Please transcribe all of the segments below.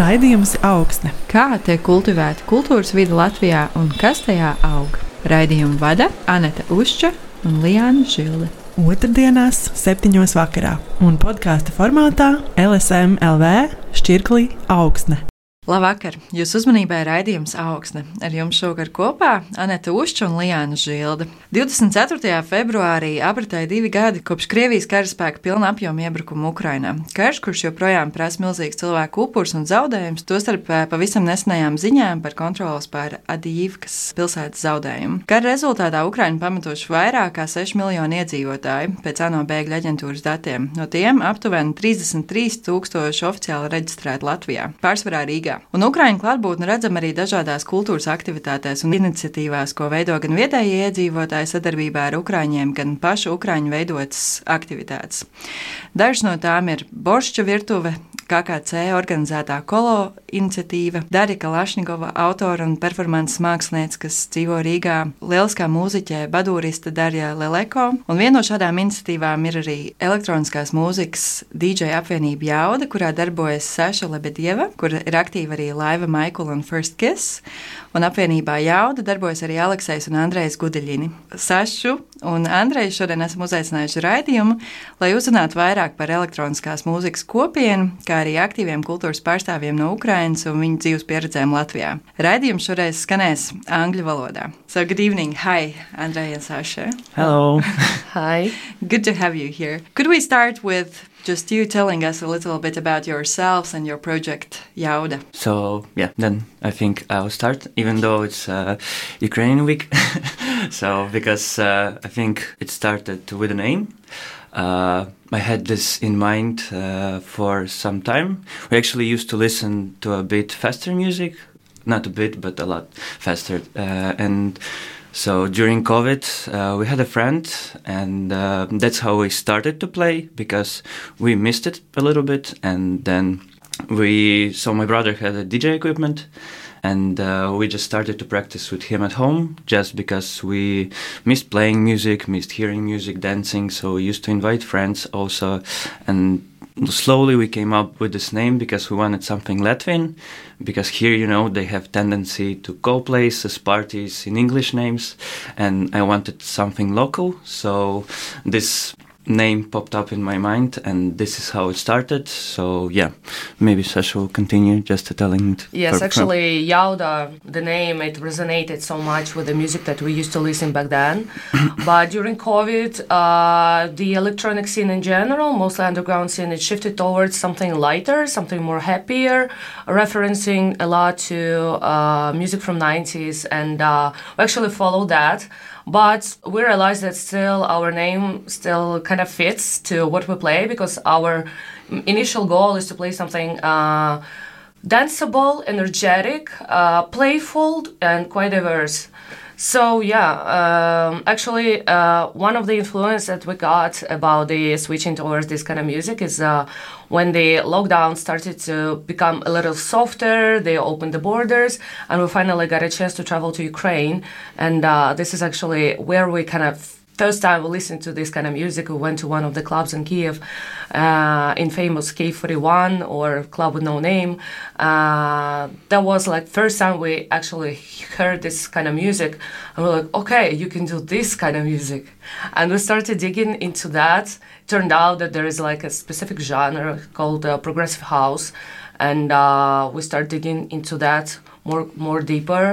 Raidījums augsne. Kā tiek kultivēta kultūras vide Latvijā un kas tajā aug? Raidījumu vada Anita Ušča un Lijāna Žilde. Otradienās, septiņos vakarā un podkāstu formātā LSM LV šķirklī augsne. Labvakar! Jūsu uzmanībai raidījums augsne. Ar jums šovakar kopā Anita Ušča un Lijāna Žilde. 24. februārī apritēja divi gadi kopš Krievijas karaspēka pilna apjoma iebrukuma Ukrainā. Karš, kurš joprojām prasa milzīgs cilvēku upurs un zaudējums, tostarp eh, pavisam nesenajām ziņām par kontrolas pār Adīvkas pilsētas zaudējumu. Kara rezultātā Ukraina pamatoši vairāk kā 6 miljoni iedzīvotāju pēc ANO bēgļu aģentūras datiem. No tiem aptuveni 33 tūkstoši oficiāli reģistrēti Latvijā, pārsvarā Rīgā. Un Ukraiņu klātbūtni redzam arī dažādās kultūras aktivitātēs un iniciatīvās, ko veido gan vietējie iedzīvotāji sadarbībā ar Ukraiņiem, gan pašu Ukraiņu veidotas aktivitātes. Dažas no tām ir boršča virtuve, KKC organizētā kolo iniciatīva, Darija Kalašņikova, autora un performances mākslinieca, kas dzīvo Rīgā, lieliskā mūziķe, badūrista Darija Leleko. Un viena no šādām iniciatīvām ir arī elektroniskās mūzikas DJ apvienība Jauda, kurā darbojas Saša Lebedieva, kur ir aktīva arī Laiva Maikula un First Kiss. Un apvienībā Jauda darbojas arī Aleksējs un Andrejs Gudeļini. Sašu un Andreju šodien esam uzaicinājuši raidījumu, lai uzzinātu vairāk par elektroniskās mūzikas kopienu, kā arī aktīviem kultūras pārstāvjiem no Ukrainas un viņu dzīves pieredzēm Latvijā. Raidījums šoreiz skanēs angļu valodā. So good evening. Hi, Andrei and Sasha. Hello. Hi. Good to have you here. Could we start with just you telling us a little bit about yourselves and your project Jauda. So yeah, then I think I'll start, even though it's uh, Ukrainian week. so because uh, I think it started with a name. Uh, I had this in mind uh, for some time. We actually used to listen to a bit faster music, not a bit, but a lot faster. Uh, and so during COVID, uh, we had a friend, and uh, that's how we started to play because we missed it a little bit. And then we, so my brother had a DJ equipment, and uh, we just started to practice with him at home just because we missed playing music, missed hearing music, dancing. So we used to invite friends also, and slowly we came up with this name because we wanted something Latvian. Because here, you know, they have tendency to call places, parties in English names, and I wanted something local. So this name popped up in my mind, and this is how it started. So yeah, maybe Sasha will continue just telling it. Yes, actually, Jauda, the name, it resonated so much with the music that we used to listen back then. but during COVID, uh, the electronic scene in general, mostly underground scene, it shifted towards something lighter, something more happier, referencing a lot to uh, music from 90s, and uh, we actually followed that. But we realized that still our name still kind of fits to what we play because our initial goal is to play something uh, danceable, energetic, uh, playful, and quite diverse. So yeah, um, actually, uh, one of the influence that we got about the switching towards this kind of music is uh, when the lockdown started to become a little softer. They opened the borders, and we finally got a chance to travel to Ukraine. And uh, this is actually where we kind of first time we listened to this kind of music, we went to one of the clubs in Kiev, uh, in famous K41 or Club with No Name. Uh, that was like first time we actually heard this kind of music, and we're like, okay, you can do this kind of music, and we started digging into that. Turned out that there is like a specific genre called uh, progressive house, and uh, we started digging into that more more deeper,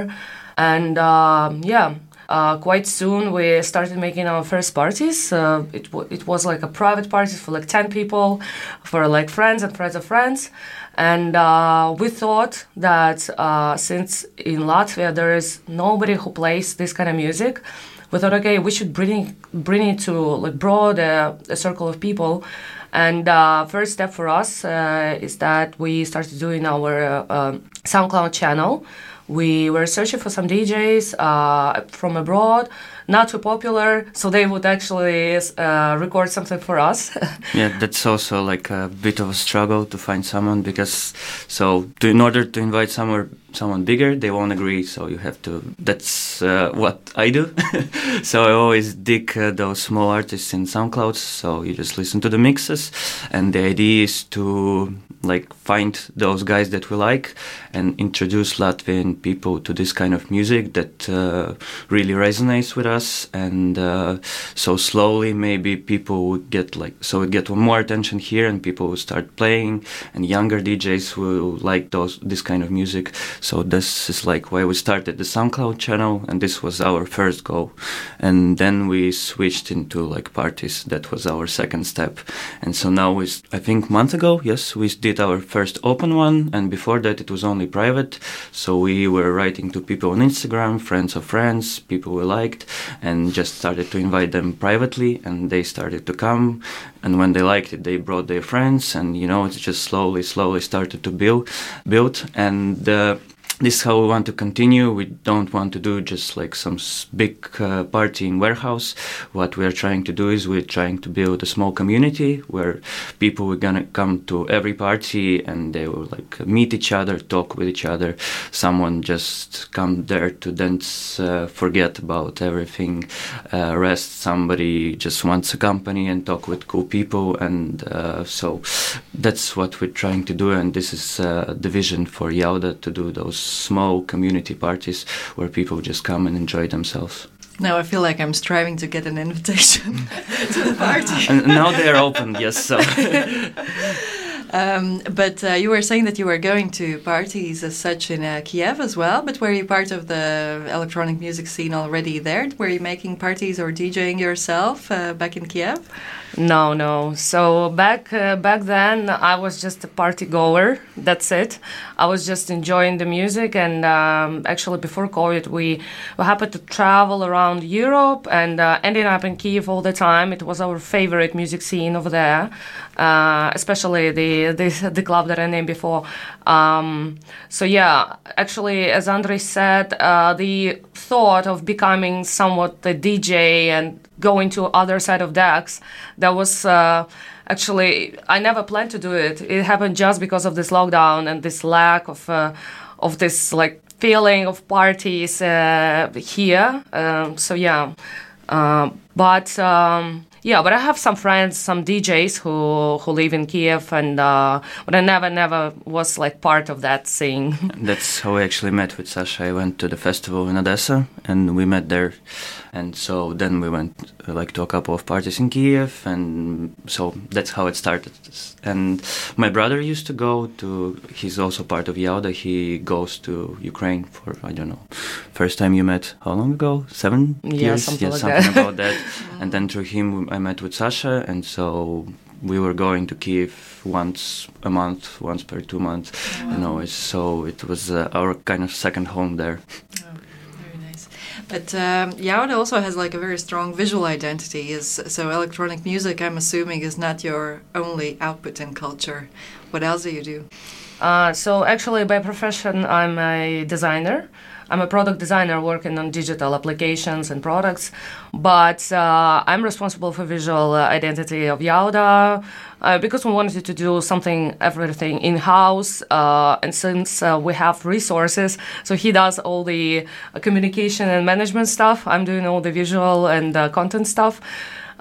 and um, yeah uh, quite soon we started making our first parties. Uh, it, w- it was like a private party for like 10 people, for like friends and friends of friends. And uh, we thought that uh, since in Latvia there is nobody who plays this kind of music, we thought, okay, we should bring bring it to like broad uh, a circle of people. And uh, first step for us uh, is that we started doing our uh, um, SoundCloud channel. We were searching for some DJs uh, from abroad not too popular, so they would actually uh, record something for us. yeah, that's also like a bit of a struggle to find someone because so to, in order to invite somewhere someone bigger, they won't agree. So you have to. That's uh, what I do. so I always dig uh, those small artists in SoundCloud. So you just listen to the mixes, and the idea is to like find those guys that we like and introduce Latvian people to this kind of music that uh, really resonates with us. And uh, so slowly, maybe people would get like so it get more attention here, and people would start playing, and younger DJs will like those this kind of music. So this is like why we started the SoundCloud channel, and this was our first goal. And then we switched into like parties. That was our second step. And so now we, I think, month ago, yes, we did our first open one, and before that it was only private. So we were writing to people on Instagram, friends of friends, people we liked, and just started to invite them privately, and they started to come. And when they liked it, they brought their friends, and you know, it's just slowly, slowly started to build, build, and. Uh, this is how we want to continue. We don't want to do just like some big uh, party in warehouse. What we are trying to do is we're trying to build a small community where people are gonna come to every party and they will like meet each other, talk with each other. Someone just come there to dance, uh, forget about everything, uh, rest. Somebody just wants a company and talk with cool people, and uh, so that's what we're trying to do. And this is uh, the vision for Jauda to do those small community parties where people just come and enjoy themselves. Now I feel like I'm striving to get an invitation to the party. and now they are open, yes. So. Um, but uh, you were saying that you were going to parties as such in uh, Kiev as well. But were you part of the electronic music scene already there? Were you making parties or DJing yourself uh, back in Kiev? No, no. So back uh, back then, I was just a party goer. That's it. I was just enjoying the music, and um, actually, before COVID, we, we happened to travel around Europe and uh, ending up in Kiev all the time. It was our favorite music scene over there, uh, especially the, the the club that I named before. Um, so yeah, actually, as Andre said, uh, the thought of becoming somewhat a DJ and going to other side of decks that was uh, actually i never planned to do it. It happened just because of this lockdown and this lack of uh, of this like feeling of parties uh, here. Um, so yeah. Um, but um, yeah, but I have some friends, some DJs who who live in Kiev, and uh, but I never, never was like part of that scene. That's how I actually met with Sasha. I went to the festival in Odessa, and we met there, and so then we went like to a couple of parties in Kiev, and so that's how it started. And my brother used to go to. He's also part of Jauda. He goes to Ukraine for I don't know. First time you met how long ago? Seven yeah, years. Something yeah, like something that. about that. and then through him, I met with Sasha, and so we were going to Kiev once a month, once per two months, Wow. and always. So it was uh, our kind of second home there. But um, also has like a very strong visual identity. Is so electronic music. I'm assuming is not your only output in culture. What else do you do? Uh, so actually, by profession, I'm a designer. I'm a product designer working on digital applications and products, but uh, I'm responsible for visual uh, identity of Jauda uh, because we wanted to do something, everything in house. Uh, and since uh, we have resources, so he does all the communication and management stuff. I'm doing all the visual and uh, content stuff.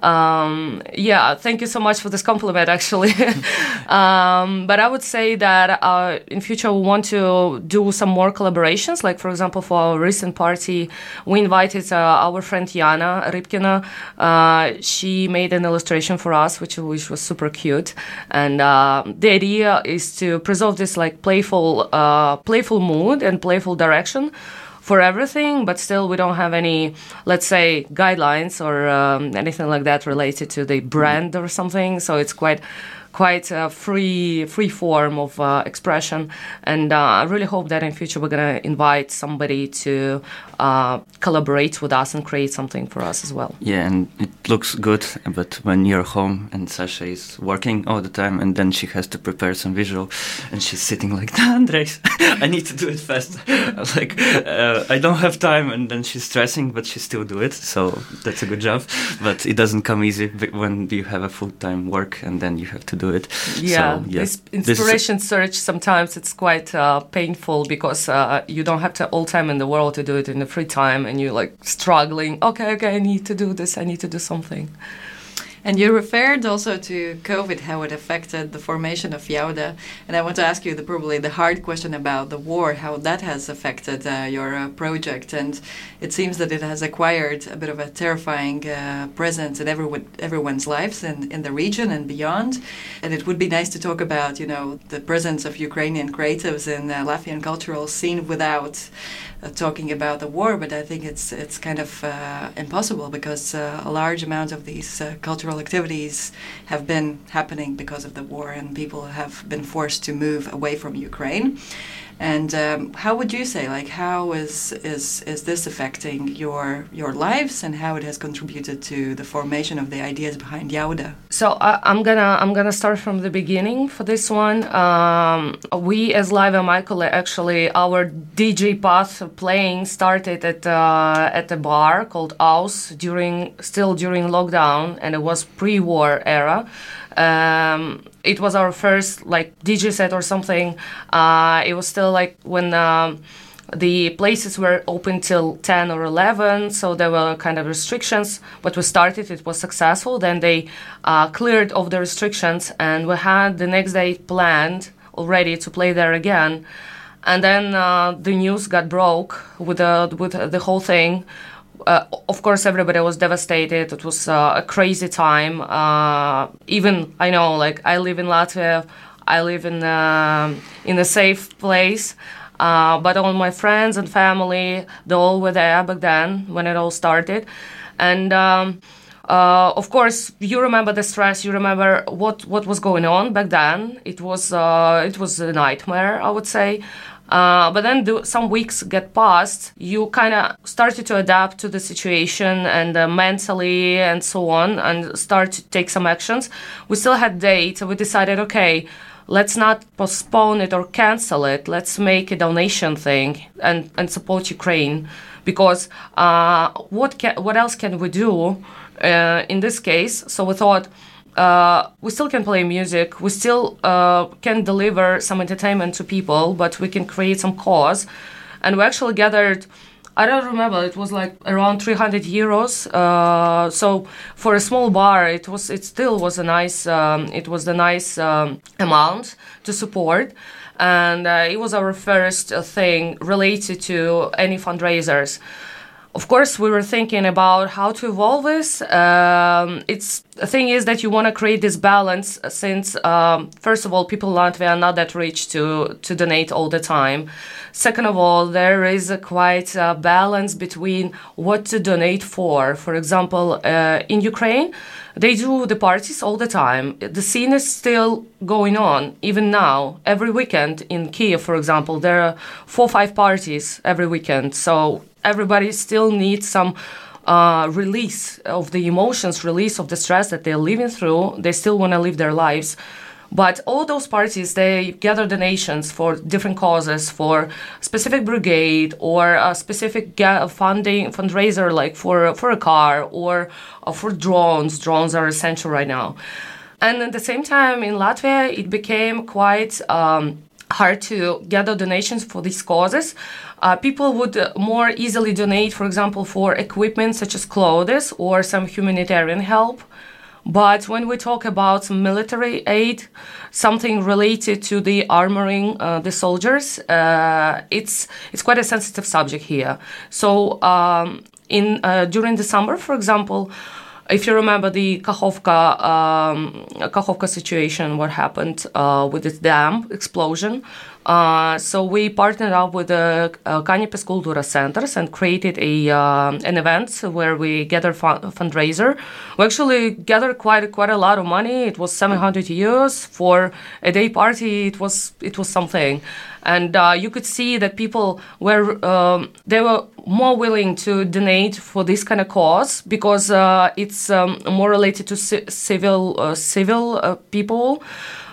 Um, yeah, thank you so much for this compliment, actually. um, but I would say that uh, in future we want to do some more collaborations. Like for example, for our recent party, we invited uh, our friend Yana Ripkina. Uh, she made an illustration for us, which which was super cute. And uh, the idea is to preserve this like playful, uh, playful mood and playful direction for everything, but still we don't have any, let's say, guidelines or um, anything like that related to the brand or something. So it's quite quite a free free form of uh, expression. And uh, I really hope that in future we're gonna invite somebody to uh, collaborate with us and create something for us as well. Yeah, and it looks good, but when you're home and Sasha is working all the time, and then she has to prepare some visual, and she's sitting like, Andres, I need to do it fast. like, uh, I don't have time, and then she's stressing, but she still do it. So that's a good job. But it doesn't come easy when you have a full time work, and then you have to do it. Yeah, so, yeah. this inspiration search sometimes it's quite uh, painful because uh, you don't have to all time in the world to do it in the free time, and you're like struggling. Okay, okay, I need to do this. I need to do something. And you referred also to COVID, how it affected the formation of Jauda. And I want to ask you the probably the hard question about the war, how that has affected uh, your uh, project. And it seems that it has acquired a bit of a terrifying uh, presence in everyone, everyone's lives in, in the region and beyond. And it would be nice to talk about, you know, the presence of Ukrainian creatives in the Latvian cultural scene without uh, talking about the war, but I think it's it's kind of uh, impossible because uh, a large amount of these uh, cultural activities have been happening because of the war, and people have been forced to move away from Ukraine. And um, how would you say, like, how is is is this affecting your your lives, and how it has contributed to the formation of the ideas behind Jauda? So uh, I'm gonna I'm gonna start from the beginning for this one. Um, we as Laiva Maikule actually our DJ path playing started at uh, at a bar called Aus during still during lockdown, and it was pre-war era. Um, it was our first like DJ set or something. Uh, it was still like when um, the places were open till 10 or 11, so there were kind of restrictions. But we started, it was successful. Then they uh, cleared of the restrictions, and we had the next day planned already to play there again. And then uh, the news got broke with the with the whole thing uh, of course, everybody was devastated. It was uh, a crazy time. Uh, even I know, like I live in Latvia, I live in um, in a safe place. Uh, but all my friends and family, they all were there back then when it all started, and. Um, uh, of course, you remember the stress. You remember what, what was going on back then. It was uh, it was a nightmare, I would say. Uh, but then the, some weeks get past, you kind of started to adapt to the situation and uh, mentally and so on, and start to take some actions. We still had dates, we decided, okay, let's not postpone it or cancel it. Let's make a donation thing and, and support Ukraine, because uh, what can, what else can we do uh, in this case? So we thought uh, we still can play music. We still uh, can deliver some entertainment to people, but we can create some cause. And we actually gathered. I don't remember. It was like around 300 euros. Uh, so for a small bar, it was. It still was a nice. Um, it was a nice um, amount to support, and uh, it was our first uh, thing related to any fundraisers of course, we were thinking about how to evolve this. Um, it's the thing is that you want to create this balance since, um, first of all, people in Latvia are not that rich to to donate all the time. Second of all, there is a quite a balance between what to donate for. For example, uh, in Ukraine, they do the parties all the time. The scene is still going on, even now. Every weekend in Kiev, for example, there are four five parties every weekend. So everybody still needs some uh, release of the emotions, release of the stress that they're living through. They still want to live their lives. But all those parties, they gather donations for different causes, for specific brigade or a specific funding fundraiser, like for for a car or uh, for drones. Drones are essential right now. And at the same time, in Latvia, it became quite um, hard to gather donations for these causes. Uh, people would uh, more easily donate, for example, for equipment such as clothes or some humanitarian help. But when we talk about military aid, something related to the armoring uh, the soldiers, uh, it's it's quite a sensitive subject here. So um, in uh, during the summer, for example, if you remember the Kakhovka, um, Kakhovka situation, what happened uh, with this dam explosion, Uh, so we partnered up with the uh, Kaņepes Kultūras Centers and created a uh, an event where we gather fun- fundraiser. We actually gathered quite quite a lot of money. It was 700 euros for a day party. It was it was something, and uh, you could see that people were um, they were more willing to donate for this kind of cause because uh, it's um, more related to ci- civil uh, civil uh, people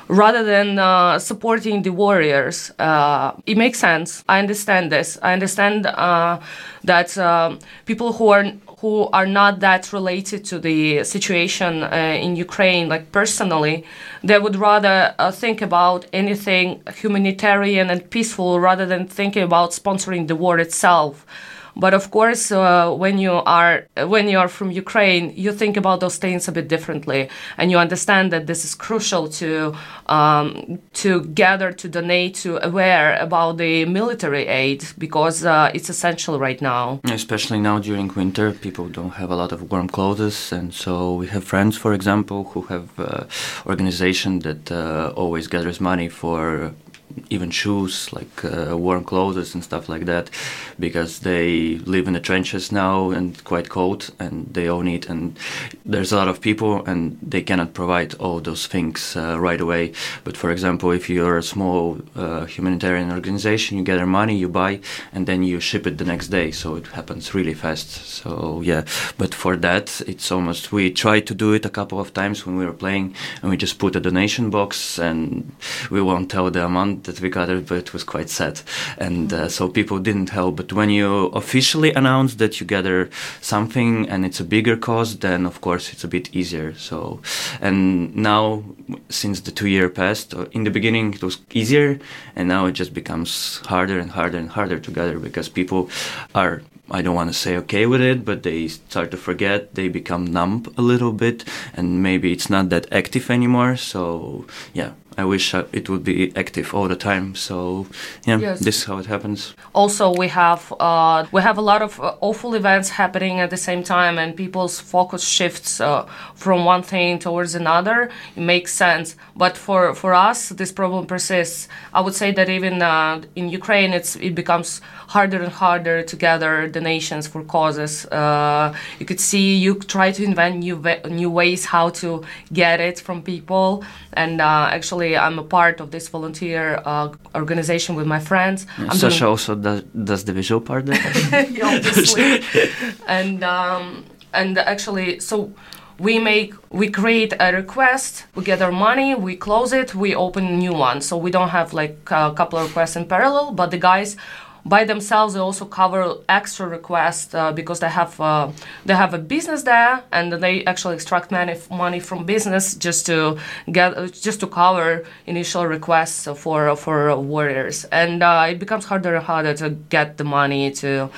rather than uh, supporting the warriors. Uh, it makes sense. I understand this. I understand uh, that uh, people who are who are not that related to the situation uh, in Ukraine, like personally, they would rather uh, think about anything humanitarian and peaceful rather than thinking about sponsoring the war itself. But of course, uh, when you are when you are from Ukraine, you think about those things a bit differently, and you understand that this is crucial to um, to gather, to donate, to aware about the military aid because uh, it's essential right now. Especially now during winter, people don't have a lot of warm clothes, and so we have friends, for example, who have uh, organization that uh, always gathers money for even shoes, like uh, warm clothes and stuff like that, because they live in the trenches now and quite cold, and they all need. And there's a lot of people, and they cannot provide all those things uh, right away. But for example, if you're a small uh, humanitarian organization, you gather money, you buy, and then you ship it the next day. So it happens really fast. So yeah, but for that, it's almost we tried to do it a couple of times when we were playing, and we just put a donation box, and we won't tell the amount that we it, but it was quite sad. And uh, so people didn't help. But when you officially announce that you gather something and it's a bigger cause, then of course it's a bit easier. So, and now since the two year passed, uh, in the beginning it was easier, and now it just becomes harder and harder and harder to gather because people are I don't want to say okay with it, but they start to forget. They become numb a little bit, and maybe it's not that active anymore. So yeah, I wish uh, it would be active all the time. So yeah, Yes. this is how it happens. also we have uh, we have a lot of uh, awful events happening at the same time and people's focus shifts uh, from one thing towards another it makes sense but for for us this problem persists i would say that even uh, in ukraine it's it becomes harder and harder to gather donations for causes uh, you could see you try to invent new ve- new ways how to get it from people and uh, actually i'm a part of this volunteer uh, organization with my friends I'm doing- Sasha also does, does the visual part yeah, obviously. and um, and actually, so we make we create a request, we get our money, we close it, we open a new one. So we don't have like a couple of requests in parallel, but the guys. By themselves, they also cover extra requests uh, because they have uh, they have a business there, and they actually extract money money from business just to get just to cover initial requests for for warriors, and uh, it becomes harder and harder to get the money to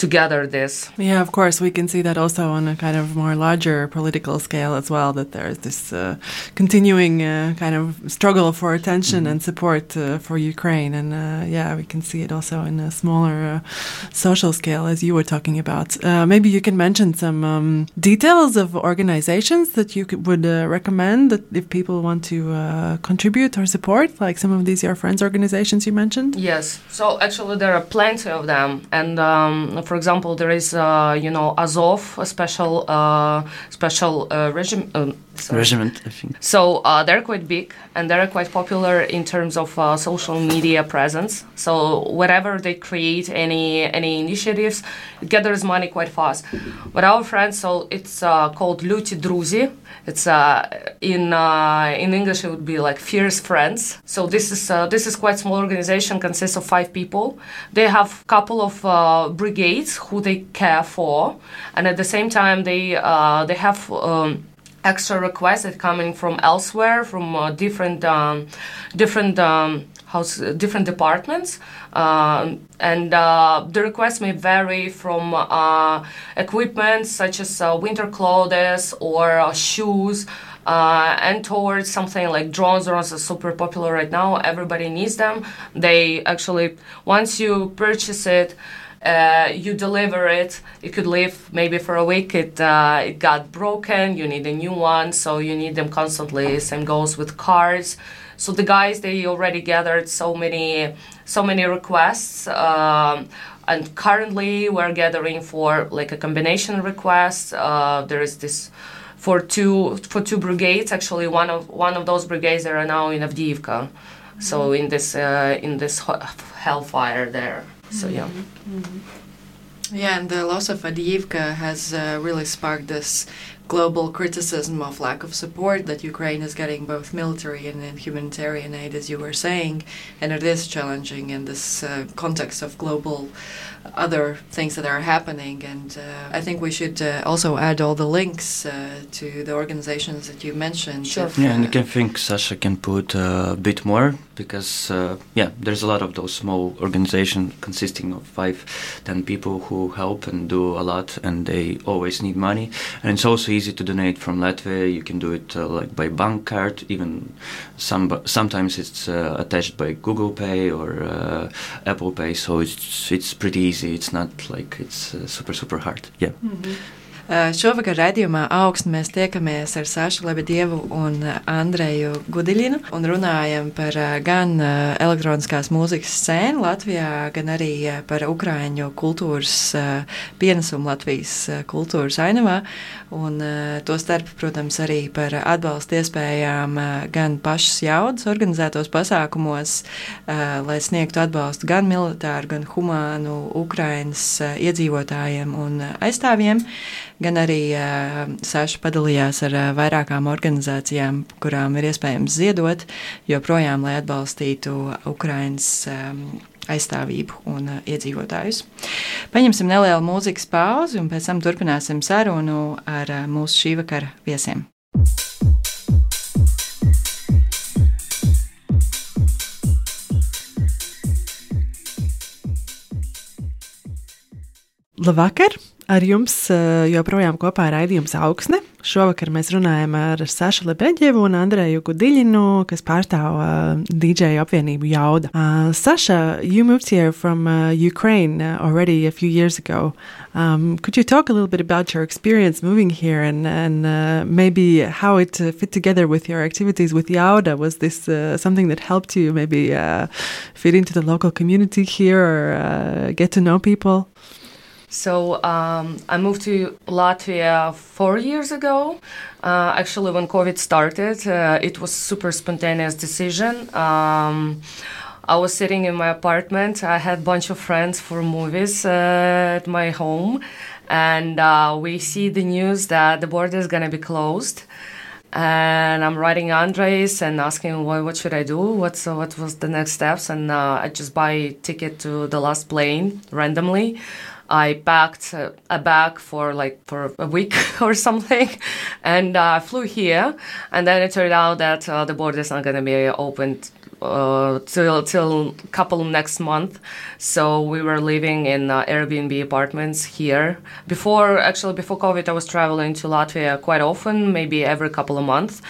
to gather this. Yeah, of course, we can see that also on a kind of more larger political scale as well. That there's this uh, continuing uh, kind of struggle for attention and support uh, for Ukraine, and uh, yeah, we can see it also in a smaller uh, social scale, as you were talking about. Uh, maybe you can mention some um, details of organizations that you could, would uh, recommend that if people want to uh, contribute or support, like some of these your friends organizations you mentioned. Yes. So actually, there are plenty of them, and um, for example, there is uh, you know Azov, a special uh, special uh, regime. Um, sorry. Regiment, I think. So uh, they're quite big and they're quite popular in terms of uh, social media presence. So wherever they create any any initiatives, it gathers money quite fast. But our friends, so it's uh, called Luti Druzi. It's uh, in uh, in English it would be like fierce friends. So this is uh, this is quite small organization, consists of five people. They have couple of uh, brigades who they care for, and at the same time they uh, they have. Um, extra requests that coming from elsewhere, from uh, different um, different um, house, different departments, um, and uh, the requests may vary from uh, equipment such as uh, winter clothes or uh, shoes. Uh, and towards something like drones. Drones are super popular right now. Everybody needs them. They actually, once you purchase it, Uh, you deliver it. It could live maybe for a week. It uh, it got broken. You need a new one, so you need them constantly. Same goes with cars. So the guys they already gathered so many so many requests. Um, and currently we're gathering for like a combination request. Uh, there is this for two for two brigades. Actually, one of one of those brigades are now in Avdiivka, mm-hmm. so in this uh, in this hellfire there. So yeah. Mm-hmm. Yeah, and the loss of Avdiivka has uh, really sparked this global criticism of lack of support that Ukraine is getting both military and, and humanitarian aid, as you were saying, and it is challenging in this uh, context of global other things that are happening. And uh, I think we should uh, also add all the links uh, to the organizations that you mentioned. Sure. If, yeah, and I can think Sasha can put a bit more because, uh, yeah, there's a lot of those small organizations consisting of five, ten people who help and do a lot, and they always need money. And it's also easy to donate from Latvia. You can do it uh, like by bank card, even some. Sometimes it's uh, attached by Google Pay or Apple Pay, so it's it's pretty easy. It's not like it's uh, super, super hard. Yeah. Mm-hmm. Uh, šovakar raidījumā augstu mēs tiekamies ar Sašu Lebedievu un Andreju Gudiļinu un runājam par uh, gan elektroniskās mūzikas scēnu Latvijā, gan arī par Ukraiņu kultūras pienesumu Latvijas kultūras ainavā. Un to starp, protams, arī par atbalstu iespējām gan pašas jaudas organizētos pasākumos, lai sniegtu atbalstu gan militāru, gan humānu Ukrainas iedzīvotājiem un aizstāvjiem gan arī Saša padalījās ar vairākām organizācijām, kurām ir iespējams ziedot, joprojām, lai atbalstītu Ukrainas aizstāvību un iedzīvotājus. Paņemsim nelielu mūzikas pauzi un pēc tam turpināsim sarunu ar mūsu šī vakara viesiem. Labvakar! Ar jums eh, joprojām kopā ir raidījums augsne. Šovakar mēs runājam ar Sašu Lebedievu un Andreju Gudiļinu, kas pārstāv uh, eh, DJ apvienību Jauda. Uh, Sasha, you moved here from uh, Ukraine already a few years ago. Um, could you talk a little bit about your experience moving here and, and uh, maybe how it fit together with your activities with Jauda? Was this something that helped you maybe fit into the local community here or get to know people? So um, I moved to Latvia four years ago. Uh, actually, when COVID started, uh, it was super spontaneous decision. Um, I was sitting in my apartment. I had a bunch of friends for movies uh, at my home, and uh, we see the news that the border is gonna be closed and I'm writing Andres and asking what, what should I do, what's uh, what was the next steps, and uh, I just buy a ticket to the last plane randomly. I packed a bag for like for a week or something, and I uh, flew here. And then it turned out that uh, the border is not going to be opened uh, till till couple next month. So we were living in uh, Airbnb apartments here. Before actually before COVID, I was traveling to Latvia quite often, maybe every couple of months.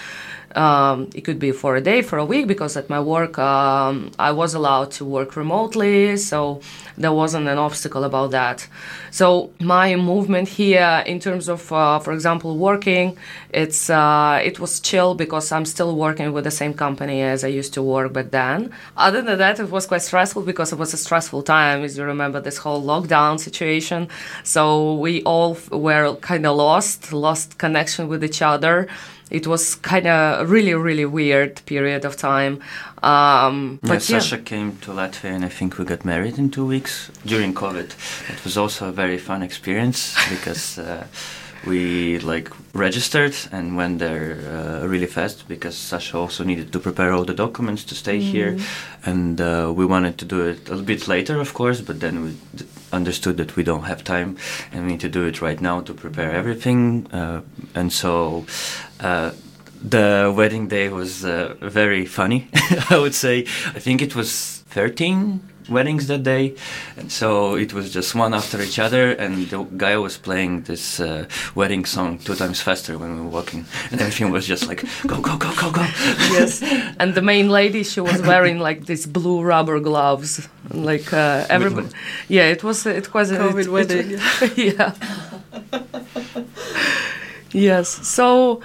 Um, it could be for a day, for a week, because at my work um, I was allowed to work remotely, so there wasn't an obstacle about that. So my movement here, in terms of, uh, for example, working, it's uh, it was chill because I'm still working with the same company as I used to work back then. Other than that, it was quite stressful because it was a stressful time, as you remember this whole lockdown situation. So we all were kind of lost, lost connection with each other it was kind of really really weird period of time um, but yeah, Sasha came to Latvia and I think we got married in two weeks during COVID. It was also a very fun experience because uh, we like registered and went there uh, really fast because Sasha also needed to prepare all the documents to stay mm. here, and uh, we wanted to do it a little bit later, of course, but then we understood that we don't have time and we need to do it right now to prepare everything, uh, and so. Uh, the wedding day was uh, very funny, I would say. I think it was 13 weddings that day, and so it was just one after each other. And the guy was playing this uh, wedding song two times faster when we were walking, and everything was just like go go go go go. yes, and the main lady she was wearing like these blue rubber gloves, like uh, everybody. Yeah, it was it was a COVID it, it, wedding. yeah. yes. So,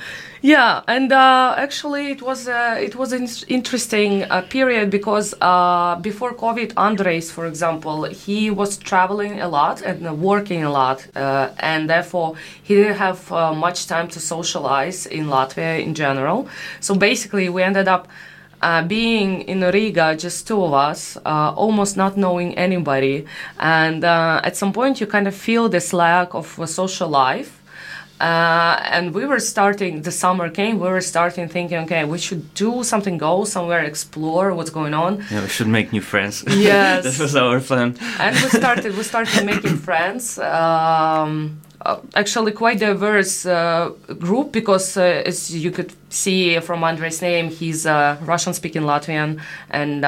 yeah, and uh, actually, it was uh, it was an interesting uh, period because uh, before COVID, Andres, for example, he was traveling a lot and uh, working a lot, uh, and therefore he didn't have much time to socialize in Latvia in general. So basically, we ended up. Uh, being in Riga, just two of us, uh, almost not knowing anybody, and uh, at some point you kind of feel this lack of social life, uh, and we were starting the summer came we were starting thinking okay we should do something go somewhere explore what's going on Yeah, we should make new friends. Yes. this was our plan. and we started we started making friends um, actually quite diverse uh, group because uh, as you could see from Andrei's name he's uh, Russian speaking Latvian. And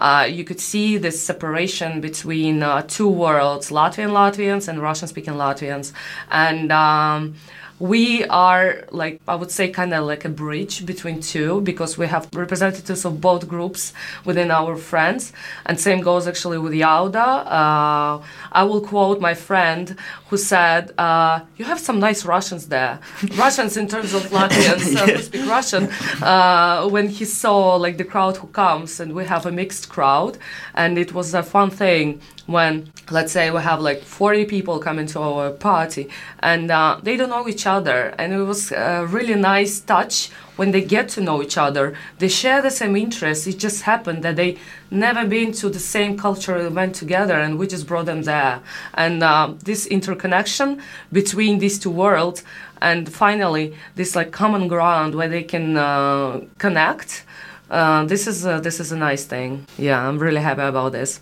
uh, you could see this separation between uh, two worlds Latvian Latvians and Russian speaking Latvians. And um, we are like i would say kind of like a bridge between two because we have representatives of both groups within our friends. And same goes actually with jauda. Uh, i will quote my friend who said uh, you have some nice russians there. Russians in terms of latvians uh, who speak russian. Uh, when he saw like the crowd who comes and we have a mixed crowd and it was a fun thing when let's say we have like 40 people coming to our party and uh, they don't know each other. And it was a really nice touch when they get to know each other. They share the same interests. It just happened that they never been to the same cultural event together and we just brought them there. And uh, this interconnection between these two worlds and finally this like common ground where they can uh, connect uh, this is a, this is a nice thing. Yeah i'm really happy about this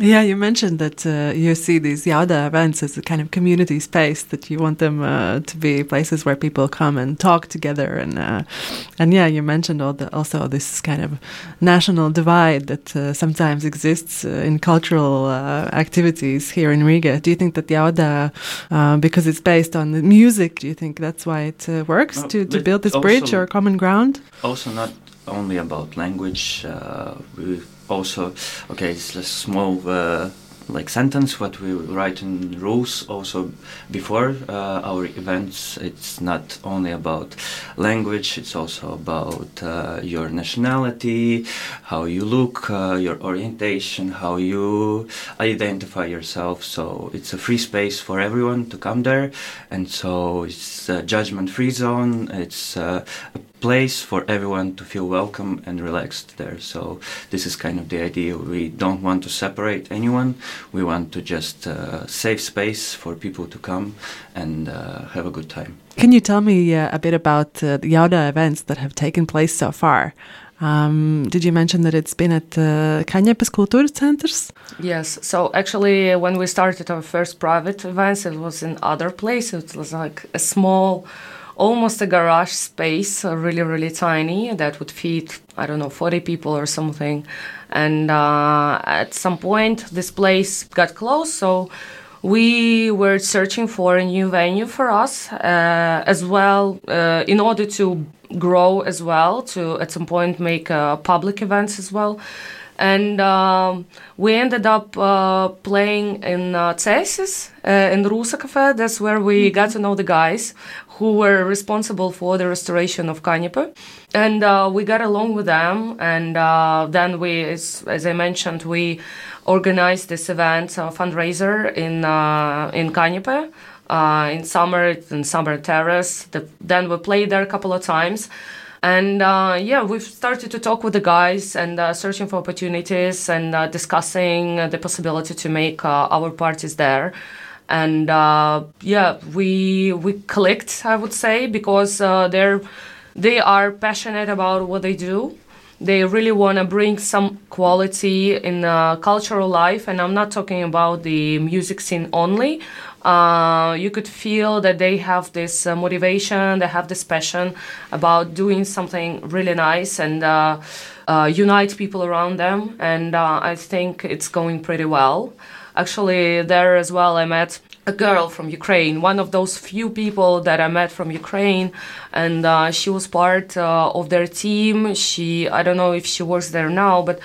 Yeah, you mentioned that uh, you see these Jauda events as a kind of community space that you want them uh, to be places where people come and talk together, and uh, and yeah, you mentioned all the, also this kind of national divide that uh, sometimes exists uh, in cultural uh, activities here in Riga. Do you think that Jauda, because it's based on the music, do you think that's why it uh, works Well, to, to build this bridge or common ground? also not only about language uh, we also okay it's a small uh, like sentence what we write in rules also before uh, our events it's not only about language it's also about uh, your nationality how you look uh, your orientation how you identify yourself so it's a free space for everyone to come there and so it's a judgment free zone it's uh, a place for everyone to feel welcome and relaxed there. So this is kind of the idea. We don't want to separate anyone. We want to just uh, save space for people to come and uh, have a good time. Can you tell me uh, a bit about uh, the Jauda events that have taken place so far? Um, did you mention that it's been at the uh, Kaņepes Kultūras Centers? Yes. So actually, when we started our first private events, it was in other place. It was like a small, almost a garage space, uh, really, really tiny, that would fit I don't know, 40 people or something. And uh, at some point, this place got closed. So we were searching for a new venue for us uh, as well uh, in order to grow as well to at some point make uh, public events as well and um, we ended up uh, playing in uh, Cesis, uh, in Rusa Cafe. That's where we got to know the guys who were responsible for the restoration of Kaņepe. And uh, we got along with them. And uh, then we, as, as I mentioned, we organized this event, a fundraiser in, uh, in Kaņepe. Uh, in summer, in Summer Terrace. The, then we played there a couple of times. And uh, yeah, we've started to talk with the guys and uh, searching for opportunities and uh, discussing uh, the possibility to make uh, our parties there. And uh, yeah, we we clicked, I would say, because uh, they're they are passionate about what they do. They really want to bring some quality in uh, cultural life, and I'm not talking about the music scene only, uh, you could feel that they have this uh, motivation, they have this passion about doing something really nice and uh, uh unite people around them. And uh, I think it's going pretty well. Actually, there as well, I met a girl from Ukraine, one of those few people that I met from Ukraine, and uh, she was part of their team. She, I don't know if she works there now, but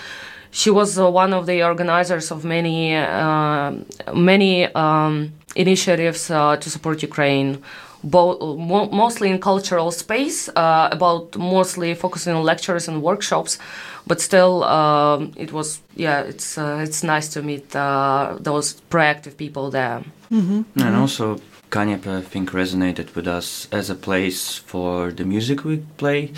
she was uh, one of the organizers of many uh, many um, initiatives uh, to support Ukraine. Bo- mo- mostly in cultural space, uh, about mostly focusing on lectures and workshops, but still, um, it was yeah, it's uh, it's nice to meet uh, those proactive people there. Mm-hmm. And mm-hmm. also, Kaņepe, I think, resonated with us as a place for the music we play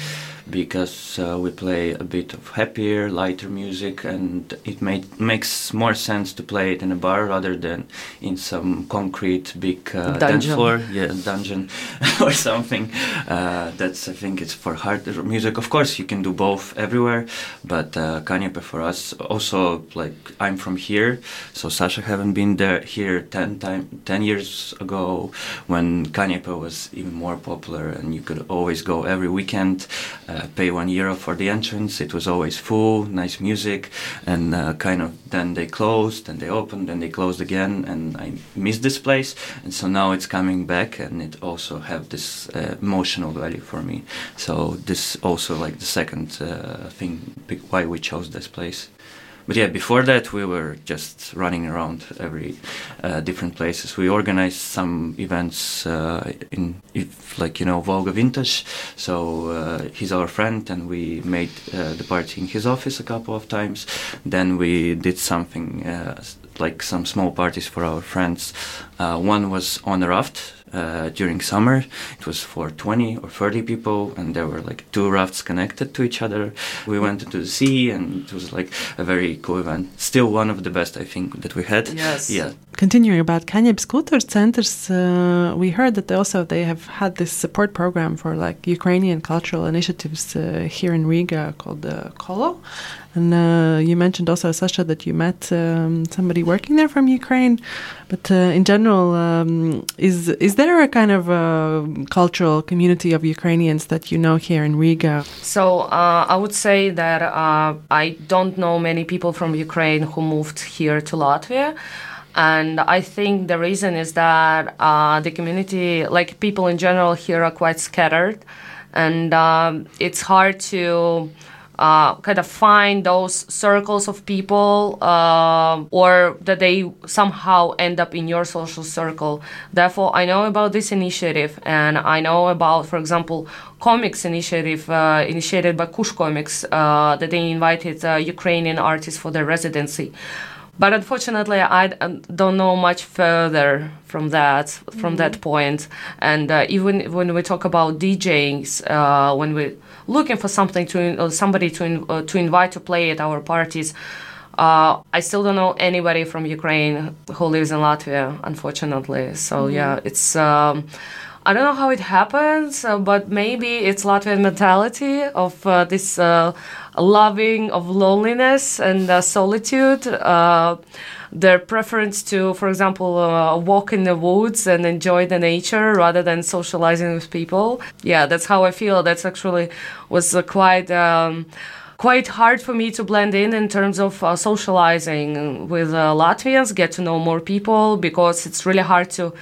because uh, we play a bit of happier, lighter music, and it made, makes more sense to play it in a bar rather than in some concrete big uh, dance floor, yeah, dungeon or something. Uh, that's I think it's for harder music. Of course, you can do both everywhere, but uh, Kaņepe for us also like I'm from here, so Sasha haven't been there here ten time ten years ago when Kaņepe was even more popular and you could always go every weekend. Uh, uh, pay one euro for the entrance. It was always full, nice music, and uh, kind of then they closed, and they opened, and they closed again, and I missed this place, and so now it's coming back, and it also have this uh, emotional value for me. So this also like the second uh, thing why we chose this place but yeah, before that we were just running around every uh, different places. We organized some events uh, in, if, like you know, Volga Vintage. So uh, he's our friend, and we made uh, the party in his office a couple of times. Then we did something uh, like some small parties for our friends. Uh, one was on a raft uh, during summer. It was for 20 or 30 people, and there were like two rafts connected to each other. We went into the sea, and it was like a very cool event. Still one of the best, I think, that we had. Yes. Yeah. Continuing about Kultūras centers, uh, we heard that they also they have had this support program for like Ukrainian cultural initiatives uh, here in Riga called uh, Kolo. And uh, you mentioned also, Sasha, that you met um, somebody working there from Ukraine. But uh, in general, um, is is there a kind of uh, cultural community of Ukrainians that you know here in Riga? So uh, I would say that I don't know many people from Ukraine who moved here to Latvia. And I think the reason is that uh, the community, like people in general here, are quite scattered. And um, it's hard to uh, kind of find those circles of people uh, or that they somehow end up in your social circle. Therefore, I know about this initiative and I know about, for example, comics initiative uh, initiated by Kush Comics uh, that they invited uh, Ukrainian artists for their residency. But unfortunately, I don't know much further from that from mm-hmm. that point. And uh, even when we talk about DJing, when we're looking for something to uh, somebody to uh, to invite to play at our parties. Uh, I still don't know anybody from Ukraine who lives in Latvia, unfortunately. So mm-hmm. yeah, it's. Um, I don't know how it happens, uh, but maybe it's Latvian mentality of uh, this uh, loving of loneliness and solitude their preference to, for example, uh, walk in the woods and enjoy the nature rather than socializing with people. Yeah, that's how I feel. That's actually was uh, quite. Um, quite hard for me to blend in in terms of uh, socializing with uh, Latvians, get to know more people because it's really hard to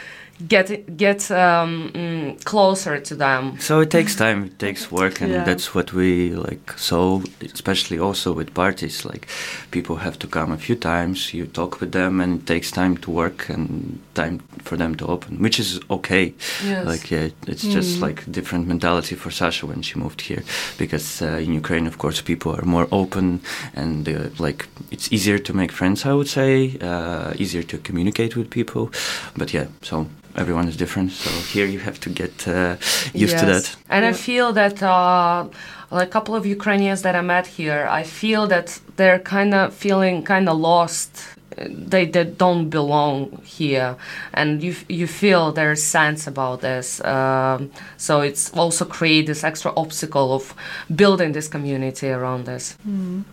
get get um, mm, closer to them. So it takes time, it takes work, and yeah. that's what we like. So especially also with parties, like people have to come a few times. You talk with them, and it takes time to work and time for them to open, which is okay. Yes. Like yeah, it's mm. just like different mentality for Sasha when she moved here, because uh, in Ukraine, of course, people are more open and uh, like it's easier to make friends. I would say uh, easier to communicate with people, but yeah, so everyone is different. So here you have to get uh, used yes. to that. And yeah. I feel that uh, a couple of Ukrainians that I met here, I feel that they're kind of feeling kind of lost. They, they don't belong here, and you you feel their sense about this. Um, so it's also create this extra obstacle of building this community around this. Mm.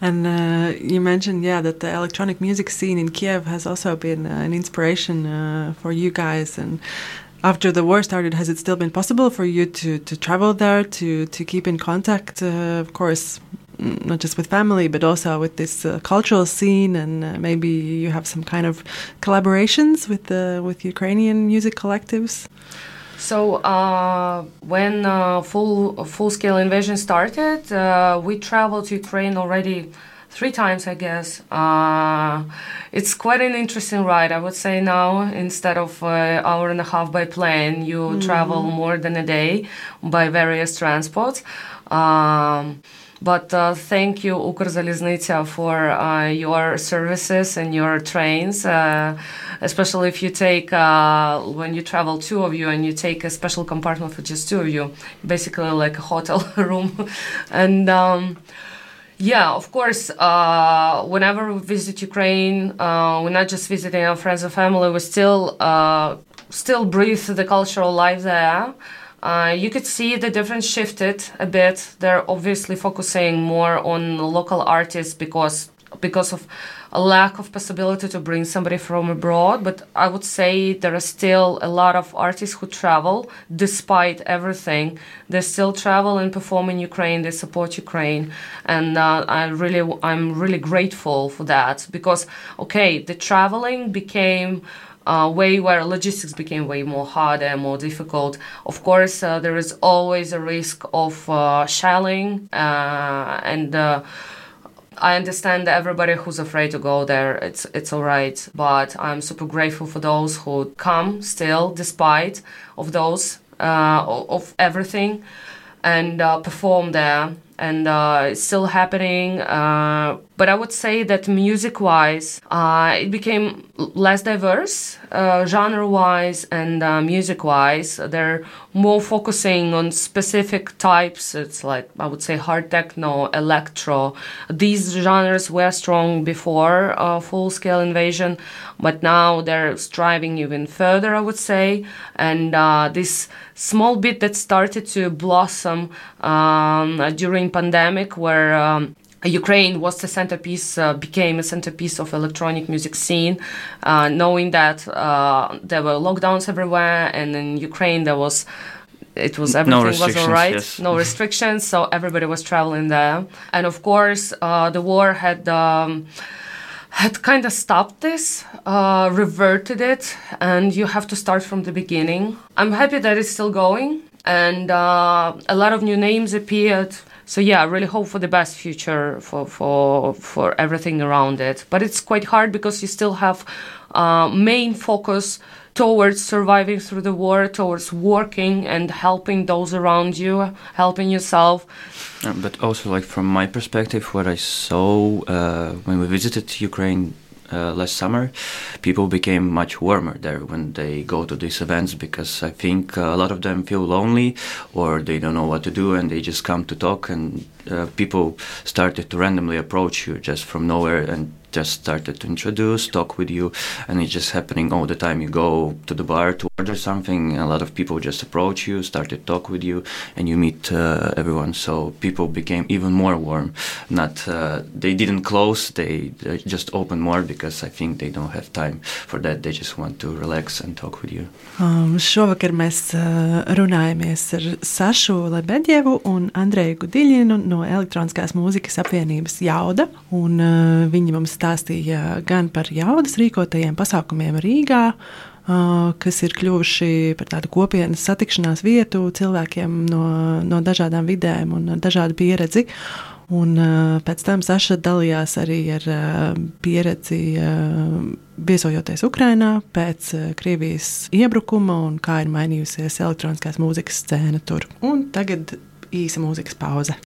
And uh, you mentioned, yeah, that the electronic music scene in Kiev has also been uh, an inspiration uh, for you guys. And after the war started, has it still been possible for you to, to travel there, to, to keep in contact, uh, of course, not just with family, but also with this uh, cultural scene, and uh, maybe you have some kind of collaborations with the with Ukrainian music collectives. So uh, when uh, full full scale invasion started, uh, we traveled to Ukraine already three times, I guess. Uh, it's quite an interesting ride, I would say. Now instead of uh, hour and a half by plane, you mm. travel more than a day by various transports. Um, but uh, thank you, Ukrzaliznytsia, for uh, your services and your trains, uh, especially if you take, uh, when you travel two of you and you take a special compartment for just two of you, basically like a hotel room. and um, yeah, of course, uh, whenever we visit Ukraine, uh, we're not just visiting our friends and family, we still, still breathe the cultural life there. Uh, you could see the difference shifted a bit. They're obviously focusing more on local artists because because of a lack of possibility to bring somebody from abroad. But I would say there are still a lot of artists who travel despite everything. They still travel and perform in Ukraine. They support Ukraine, and uh, I really I'm really grateful for that because okay, the traveling became uh, way where logistics became way more harder and more difficult. Of course, uh, there is always a risk of uh, shelling uh, and. Uh, I understand everybody who's afraid to go there, it's it's all right. But I'm super grateful for those who come still, despite of those uh, of everything, and perform there and it's still happening. Uh, but I would say that music wise, uh, it became less diverse, uh, genre wise and uh, music wise. They're more focusing on specific types. It's like, I would say, hard techno, electro. These genres were strong before uh, full scale invasion, but now they're striving even further, I would say. And this small bit that started to blossom um, during pandemic where um, Ukraine was the centerpiece, uh, became a centerpiece of electronic music scene, uh, knowing that uh, there were lockdowns everywhere, and in Ukraine there was it was everything no was all right, yes. no restrictions, so everybody was traveling there, and of course uh, the war had. Um, had kind of stopped this, uh, reverted it, and you have to start from the beginning. I'm happy that it's still going, and uh, a lot of new names appeared so yeah, I really hope for the best future for for for everything around it. But it's quite hard because you still have uh, main focus towards surviving through the war, towards working and helping those around you, helping yourself. but also, like from my perspective, what I saw uh, when we visited Ukraine uh, last summer, people became much warmer there when they go to these events because I think uh, a lot of them feel lonely or they don't know what to do and they just come to talk and uh, people started to randomly approach you just from nowhere and just started to introduce, talk with you, and it's just happening all the time. You go to the bar to order something, a lot of people just approach you, start to talk with you, and you meet uh, everyone. So people became even more warm. Not uh, they didn't close, they, they, just opened more because I think they don't have time for that. They just want to relax and talk with you. Um, šovakar mēs uh, runājamies ar Sašu Lebedjevu un Andreju Gudiļinu no Elektroniskās mūzikas apvienības Jauda. Un, uh, viņi mums stāstīja gan par jaudas rīkotajiem pasākumiem Rīgā, kas ir kļuvuši par tādu kopienas satikšanās vietu cilvēkiem no, no dažādām vidēm un dažādu pieredzi. Un pēc tam Saša dalījās arī ar pieredzi viesojoties Ukrajinā pēc Krievijas iebrukuma un kā ir mainījusies elektroniskās mūzikas scēna tur. Un tagad īsa mūzikas pauze.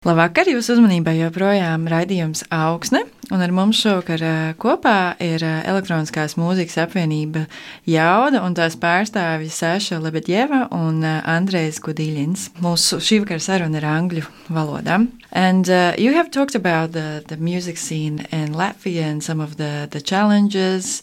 Labvakar, jūsu uzmanībai joprojām raidījums augsne, un ar mums šovakar kopā ir elektroniskās mūzikas apvienība Jauda un tās pārstāvja Sēša Lebedjeva un Andrejs Gudīļins. Mūsu šī vakara saruna ir angļu valodā. And uh, you have talked about the, the music scene in Latvia and some of the, the challenges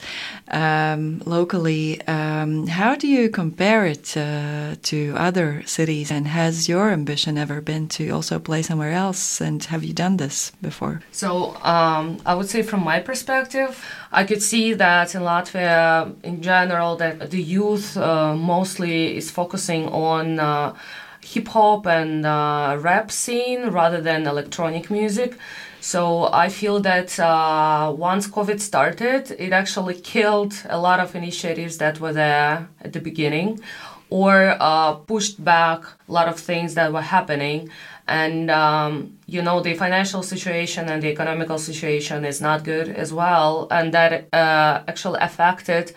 um, locally. Um, how do you compare it uh, to other cities? And has your ambition ever been to also play somewhere else? And have you done this before? So um, I would say, from my perspective, I could see that in Latvia, in general, that the youth uh, mostly is focusing on uh, hip hop and uh, rap scene rather than electronic music. So I feel that uh, once COVID started, it actually killed a lot of initiatives that were there at the beginning, or uh, pushed back a lot of things that were happening. And um, you know the financial situation and the economical situation is not good as well, and that uh, actually affected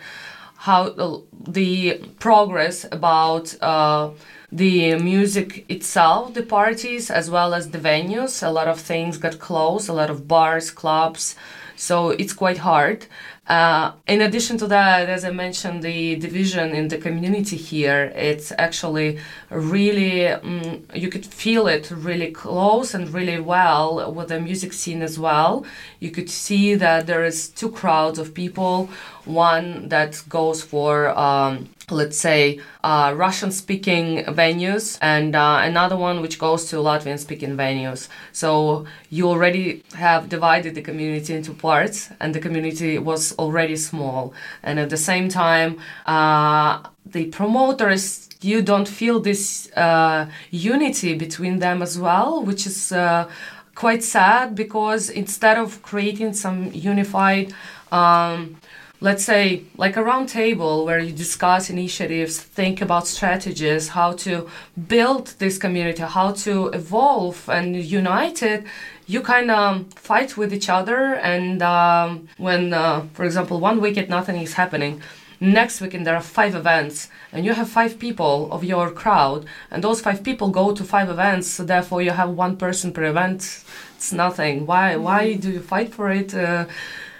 how the progress about uh, the music itself, the parties, as well as the venues. A lot of things got closed, a lot of bars, clubs. So it's quite hard. Uh, in addition to that, as I mentioned, the division in the community here, it's actually really, um, you could feel it really close and really well with the music scene as well. You could see that there is two crowds of people, one that goes for um, let's say, uh, Russian speaking venues, and uh, another one which goes to Latvian speaking venues. So you already have divided the community into parts, and the community was already small. And at the same time, uh, the promoters you don't feel this uh, unity between them as well, which is uh, quite sad because instead of creating some unified um, let's say like a round table where you discuss initiatives think about strategies how to build this community how to evolve and unite it you kind of fight with each other and um, when uh, for example one weekend nothing is happening next weekend there are five events and you have five people of your crowd and those five people go to five events so therefore you have one person per event. It's nothing. Why why do you fight for it? Uh,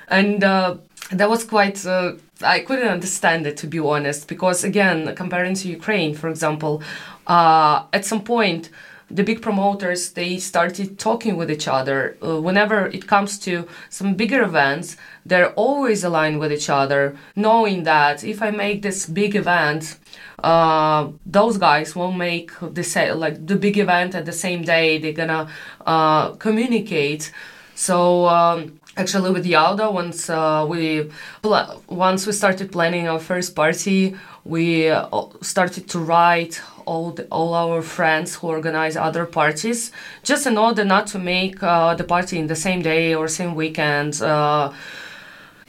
and uh, that was quite uh, I couldn't understand it to be honest because again comparing to Ukraine for example uh, at some point the big promoters they started talking with each other. Uh, whenever it comes to some bigger events they're always aligned with each other knowing that if I make this big event uh, those guys won't make the sa- like the big event at the same day they're gonna uh, communicate. So um, actually with Jauda once uh, we pl- once we started planning our first party we uh, started to write all the, all our friends who organize other parties just in order not to make uh, the party in the same day or same weekend uh,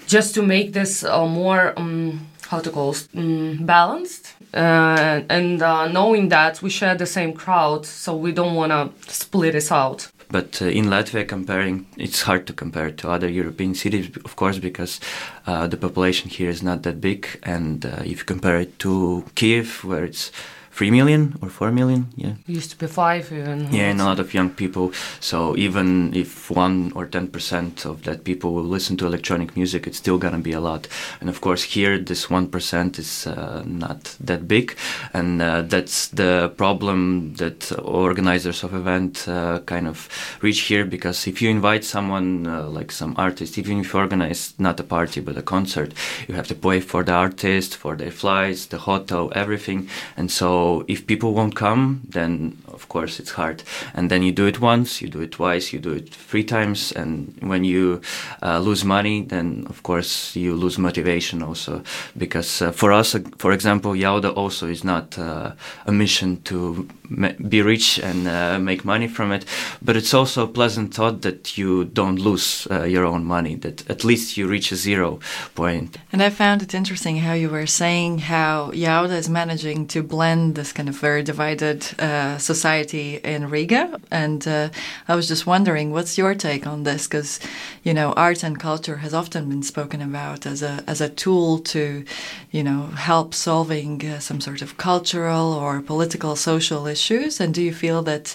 just to make this uh, more um, how to call um, balanced. Uh, and knowing that we share the same crowd so we don't want to split us out but uh, in Latvia, comparing, it's hard to compare to other European cities, of course, because uh, the population here is not that big. And uh, if you compare it to Kiev, where it's 3 million or 4 million yeah. It used to be 5 even yeah and a lot of young people. So even if 1 or 10% of that people will listen to electronic music it's still gonna be a lot. And of course here this 1% is uh, not that big. And uh, that's the problem that organizers of event uh, kind of reach here because if you invite someone uh, like some artist even if you organize not a party but a concert you have to pay for the artist for their flights the hotel everything. And so so if people won't come, then of course it's hard. And then you do it once, you do it twice, you do it three times, and when you uh, lose money, then of course you lose motivation also. Because uh, for us, uh, for example, Jauda also is not uh, a mission to be rich and uh, make money from it, but it's also a pleasant thought that you don't lose uh, your own money. That at least you reach a zero point. And I found it interesting how you were saying how Jauda is managing to blend this kind of very divided uh, society in Riga. And uh, I was just wondering, what's your take on this? Because you know, art and culture has often been spoken about as a as a tool to, you know, help solving uh, some sort of cultural or political social issues. And do you feel that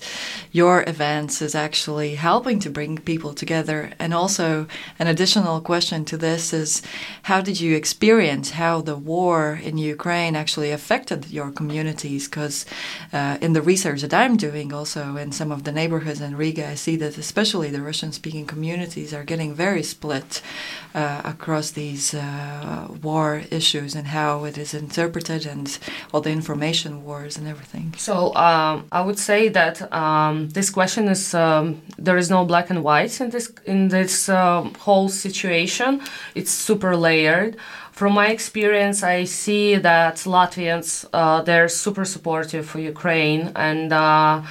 your events is actually helping to bring people together? And also, an additional question to this is, how did you experience how the war in Ukraine actually affected your community? Communities because uh, in the research that I'm doing also in some of the neighborhoods in Riga, I see that especially the Russian speaking communities are getting very split uh, across these uh, war issues and how it is interpreted and all the information wars and everything. So um, I would say that um, this question is um, there is no black and white in this in this um, whole situation. It's super layered from my experience, I see that Latvians uh, they're super supportive for Ukraine, and uh,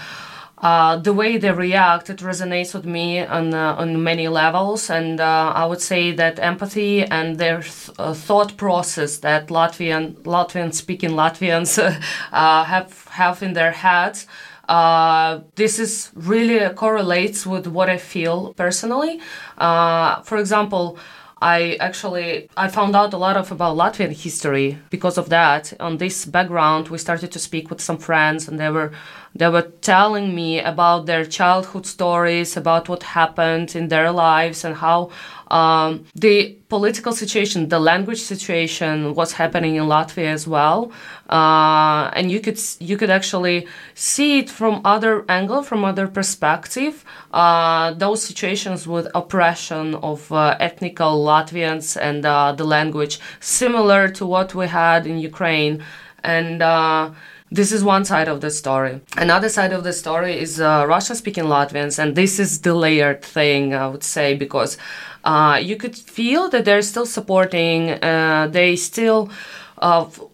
uh, the way they react it resonates with me on uh, on many levels. And uh, I would say that empathy and their th- uh, thought process that Latvian Latvian speaking Latvians have have in their heads. Uh, this is really correlates with what I feel personally. Uh, for example, I actually I found out a lot of about Latvian history because of that. On this background, we started to speak with some friends, and they were they were telling me about their childhood stories, about what happened in their lives, and how um, the political situation, the language situation, was happening in Latvia as well, uh, and you could you could actually see it from other angle, from other perspective. Uh, those situations with oppression of uh, ethnical Latvians and uh, the language, similar to what we had in Ukraine, and uh, this is one side of the story. Another side of the story is uh, Russian speaking Latvians, and this is the layered thing, I would say, because uh, you could feel that they're still supporting, uh, they still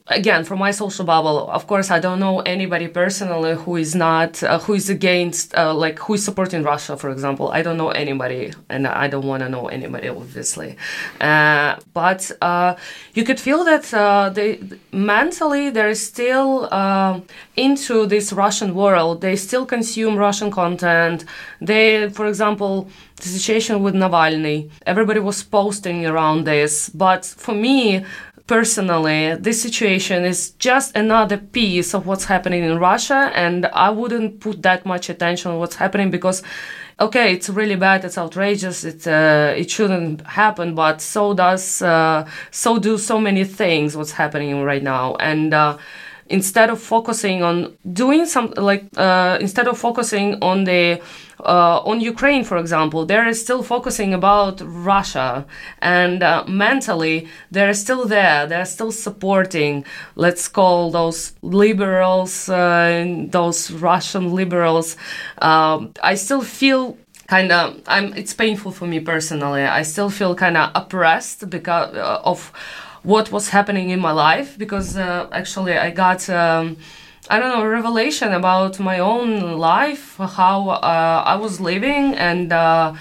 again from my social bubble of course i don't know anybody personally who is not uh, who is against uh, like who is supporting russia for example. I don't know anybody and i don't want to know anybody obviously. Uh, but uh, you could feel that uh, they mentally they're still um, into this russian world. They still consume russian content. They for example the situation with Navalny. Everybody was posting around this, but for me, personally, this situation is just another piece of what's happening in Russia, and I wouldn't put that much attention on what's happening because, okay, it's really bad, it's outrageous, it uh, it shouldn't happen, but so does uh, so do so many things what's happening right now, and. Uh, instead of focusing on doing some like uh, instead of focusing on the uh, on Ukraine, for example, they're still focusing about Russia, and uh, mentally they're still there. They're still supporting. Let's call those liberals, uh, those Russian liberals. Um, I still feel kind of. I'm. It's painful for me personally. I still feel kind of oppressed because uh, of what was happening in my life because uh, actually I got. Um, I don't know, revelation about my own life, how uh, I was living, and uh,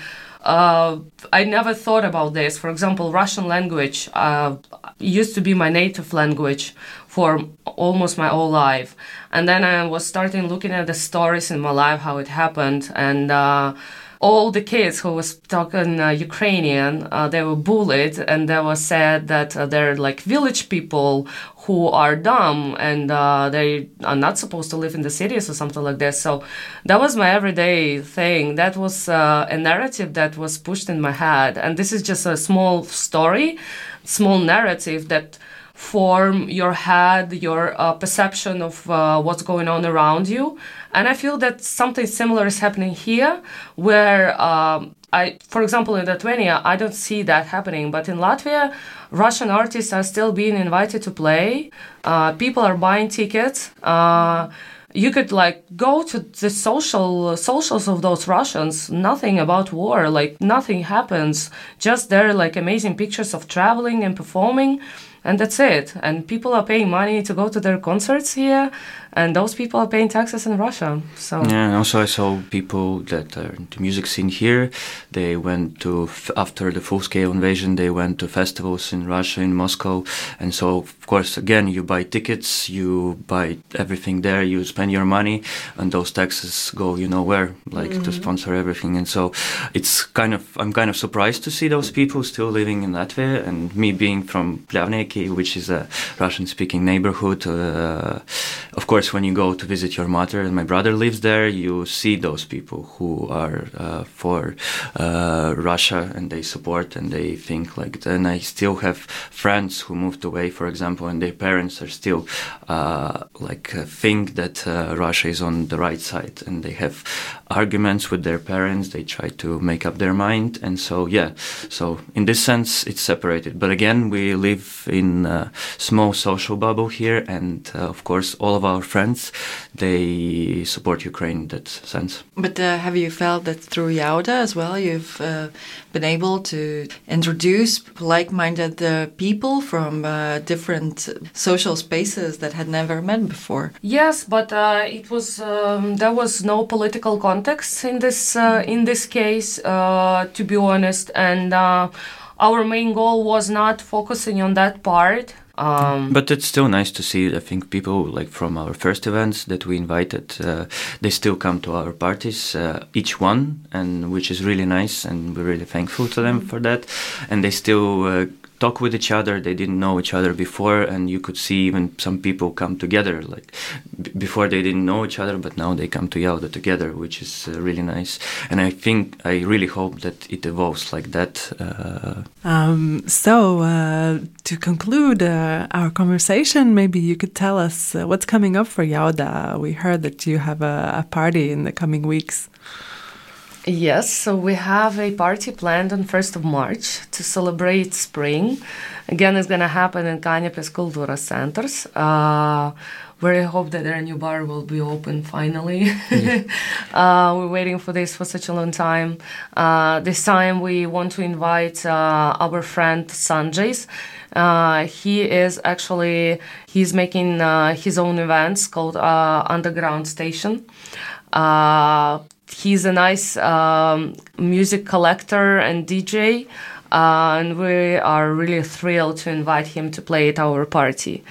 uh, I never thought about this. For example, Russian language uh, used to be my native language for almost my whole life, and then I was starting looking at the stories in my life, how it happened, and uh, all the kids who was talking uh, Ukrainian, uh, they were bullied and they were said that uh, they're like village people who are dumb and uh, they are not supposed to live in the cities or something like this. So that was my everyday thing. That was uh, a narrative that was pushed in my head. And this is just a small story, small narrative that form your head, your uh, perception of uh, what's going on around you. And I feel that something similar is happening here, where um, I, for example, in Lithuania, I don't see that happening, but in Latvia, Russian artists are still being invited to play. Uh, people are buying tickets. Uh, you could like go to the social socials of those Russians. Nothing about war, like nothing happens. Just there, like amazing pictures of traveling and performing and that's it. And people are paying money to go to their concerts here, and those people are paying taxes in Russia. So yeah, and also I saw people that are in the music scene here. They went to after the full-scale invasion. They went to festivals in Russia, in Moscow, and so of course again you buy tickets, you buy everything there, you spend your money, and those taxes go you know where, like mm-hmm. to sponsor everything. And so it's kind of I'm kind of surprised to see those people still living in Latvia, and me being from Pļavnieki, which is a Russian-speaking neighborhood. Uh, of course course, when you go to visit your mother, and my brother lives there, you see those people who are uh, for uh, Russia and they support and they think like. Then I still have friends who moved away, for example, and their parents are still uh, like uh, think that uh, Russia is on the right side, and they have arguments with their parents. They try to make up their mind, and so yeah. So in this sense, it's separated. But again, we live in a small social bubble here, and uh, of course, all of our friends they support Ukraine in that sense. But uh, have you felt that through Jauda as well, you've uh, been able to introduce like-minded uh, people from uh, different social spaces that had never met before? Yes, but uh, it was um, there was no political context in this uh, in this case, uh, to be honest, and uh, our main goal was not focusing on that part. Um, But it's still nice to see. I think people like from our first events that we invited, uh, they still come to our parties, uh, each one, and which is really nice, and we're really thankful to them for that. And they still uh, talk with each other. They didn't know each other before, and you could see even some people come together. Like b- before, they didn't know each other, but now they come to Jauda together, which is uh, really nice. And I think I really hope that it evolves like that. Uh, Um, so, uh, to conclude uh, our conversation, maybe you could tell us uh, what's coming up for Jauda. We heard that you have a, a party in the coming weeks. Yes, so we have a party planned on 1st of March to celebrate spring. Again, it's going to happen in Kaņepes Kultūras Centers. Uh, where I hope that their new bar will be open finally. uh, we're waiting for this for such a long time. Uh, this time we want to invite uh, our friend Sanjay's. Uh, he is actually he's making uh, his own events called uh, Underground Station. He's a nice um, music collector and DJ, uh, and we are really thrilled to invite him to play at our party.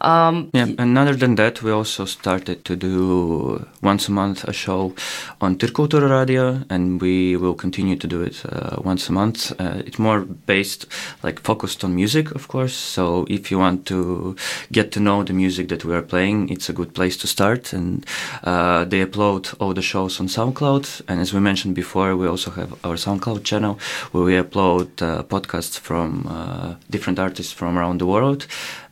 Um, Yeah, and other than that, we also started to do once a month a show on Tirkultura Radio, and we will continue to do it uh, once a month. Uh, it's more based, like focused on music, of course. So if you want to get to know the music that we are playing, it's a good place to start. And uh, they upload all the shows on SoundCloud, and as we mentioned before, we also have our SoundCloud channel where we upload uh, podcasts from uh, different artists from around the world.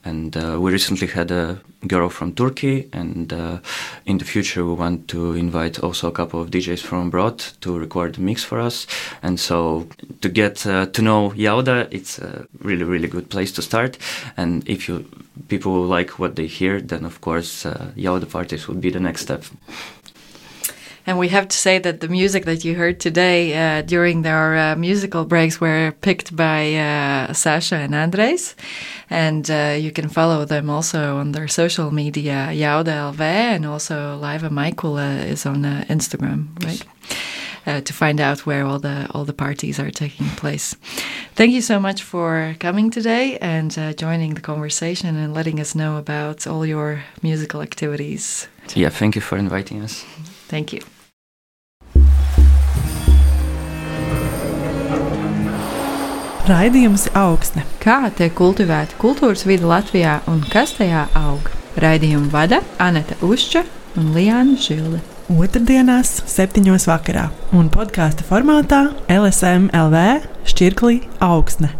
And uh, we recently had a girl from Turkey, and uh, in the future we want to invite also a couple of DJs from abroad to record the mix for us. And so to get uh, to know Jauda, it's a really really good place to start. And if you people like what they hear, then of course uh, Jauda parties would be the next step. And we have to say that the music that you heard today uh, during their uh, musical breaks were picked by uh, Sasha and Andres. And uh, you can follow them also on their social media, Jauda LV, and also Laiva Maikule is on uh, Instagram, right? Uh, to find out where all the all the parties are taking place. Thank you so much for coming today and uh, joining the conversation and letting us know about all your musical activities. Yeah, thank you for inviting us. Thank you. Raidījums augsne. Kā tiek kultivēta kultūras vide Latvijā un kas tajā aug? Raidījumu vada Anita Ušča un Lijāna Žilde. Otradienās, septiņos vakarā un podkāstu formātā LSM LV šķirklī augsne.